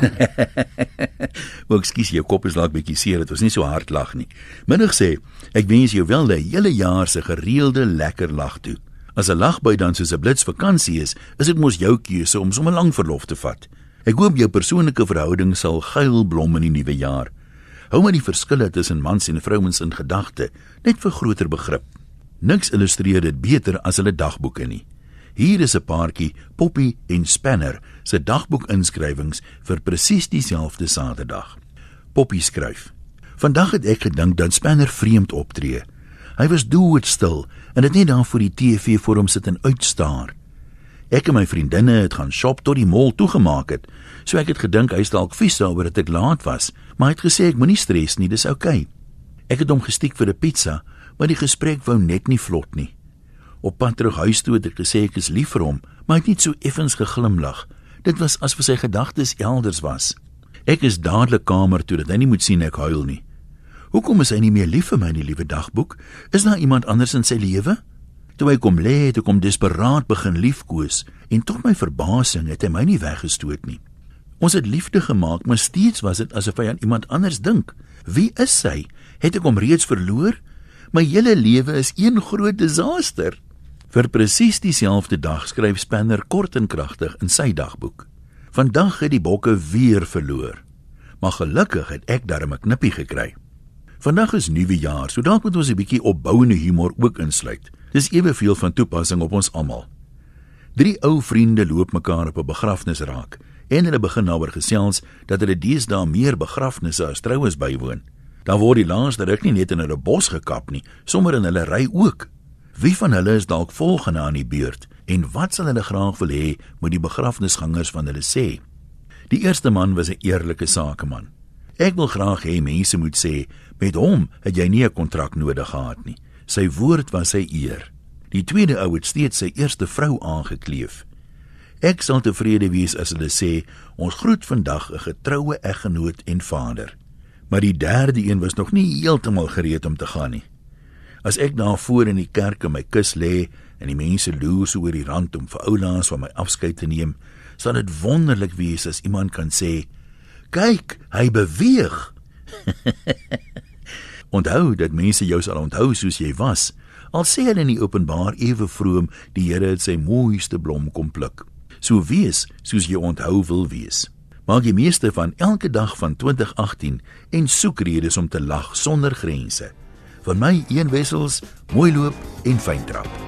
Ook skus jou kop is dalk bietjie seer dat ons nie so hard lag nie. Minnig sê, ek wens jou wel 'n hele jaar se gereelde lekker lag toe. As 'n lagby dan soos 'n blits vakansie is, is dit mos jou keuse om sommer lank verlof te vat. Ek hoop jou persoonlike verhouding sal geil blom in die nuwe jaar. Hou maar die verskille tussen mans en vrouens in gedagte, net vir groter begrip. Niks illustreer dit beter as hulle dagboeke nie. Hier is 'n paartjie, Poppy en Spanner, se dagboekinskrywings vir presies dieselfde Saterdag. Poppy skryf: Vandag het ek gedink dat Spanner vreemd optree. Hy was doodstil en het net daar voor die TV voor hom sit en uitstaar. Ek en my vriendinne het gaan shop tot die mall toegemaak het. So ek het gedink hy's dalk vies daaroor dat ek laat was, maar hy het gesê ek moenie stres nie, dis oukei. Okay. Ek het hom gestiek vir 'n pizza, maar die gesprek wou net nie vlot nie. Op pad terug huis toe het ek gesê ek is lief vir hom, maar hy het net so effens geglimlag. Dit was asof sy gedagtes elders was. Ek is dadelik kamer toe dat hy nie moet sien ek huil nie. Hoekom is hy nie meer lief vir my in die liewe dagboek? Is daar iemand anders in sy lewe? Toe hy kom lê, het ek hom desperaat begin liefkoes en tot my verbasing het hy my nie weggestoot nie. Ons het liefde gemaak, maar steeds was dit asof hy aan iemand anders dink. Wie is sy? Het ek hom reeds verloor? My hele lewe is een groot desaster. Vir presies dieselfde dag skryf Spanner kort en kragtig in sy dagboek. Vandag het die bokke weer verloor. Maar gelukkig het ek darm 'n knippie gekry. Vandag is nuwe jaar, so dalk moet ons 'n bietjie opbouende humor ook insluit. Dis eweveel van toepassing op ons almal. Drie ou vriende loop mekaar op 'n begrafnis raak en hulle begin daaroor gesels dat hulle deesdae meer begrafnisse as troues bywoon. Dan word die laaste ruk nie net in hulle bos gekap nie, sommer in hulle ry ook. Wie van hulle is dalk volgende aan die beurt en wat sal hulle graag wil hê moet die begrafnisgangers van hulle sê? Die eerste man was 'n eerlike sakeman. Ek wil graag hê mense moet sê met hom het jy nie 'n kontrak nodig gehad nie. Sy woord was sy eer. Die tweede ou het steeds sy eerste vrou aangekleef. Ek sal tevrede wees as hulle sê ons groet vandag 'n getroue eggenoot en vader. Maar die derde een was nog nie heeltemal gereed om te gaan nie. As ek daar voor in die kerk in my kus lê en die mense loer so oor die rand om vir oulaas van my afskeid te neem, sal dit wonderlik wees as iemand kan sê: "Kyk, hy beweeg." onthou dat mense jou sal onthou soos jy was. Al sê hulle nie openbaar ewe vroom die Here het sy mooiste blom kom pluk. So wees soos jy onthou wil wees. Maak die meeste van elke dag van 2018 en soek redes om te lag sonder grense. Van my een wessels, mooi loop en fyn trap.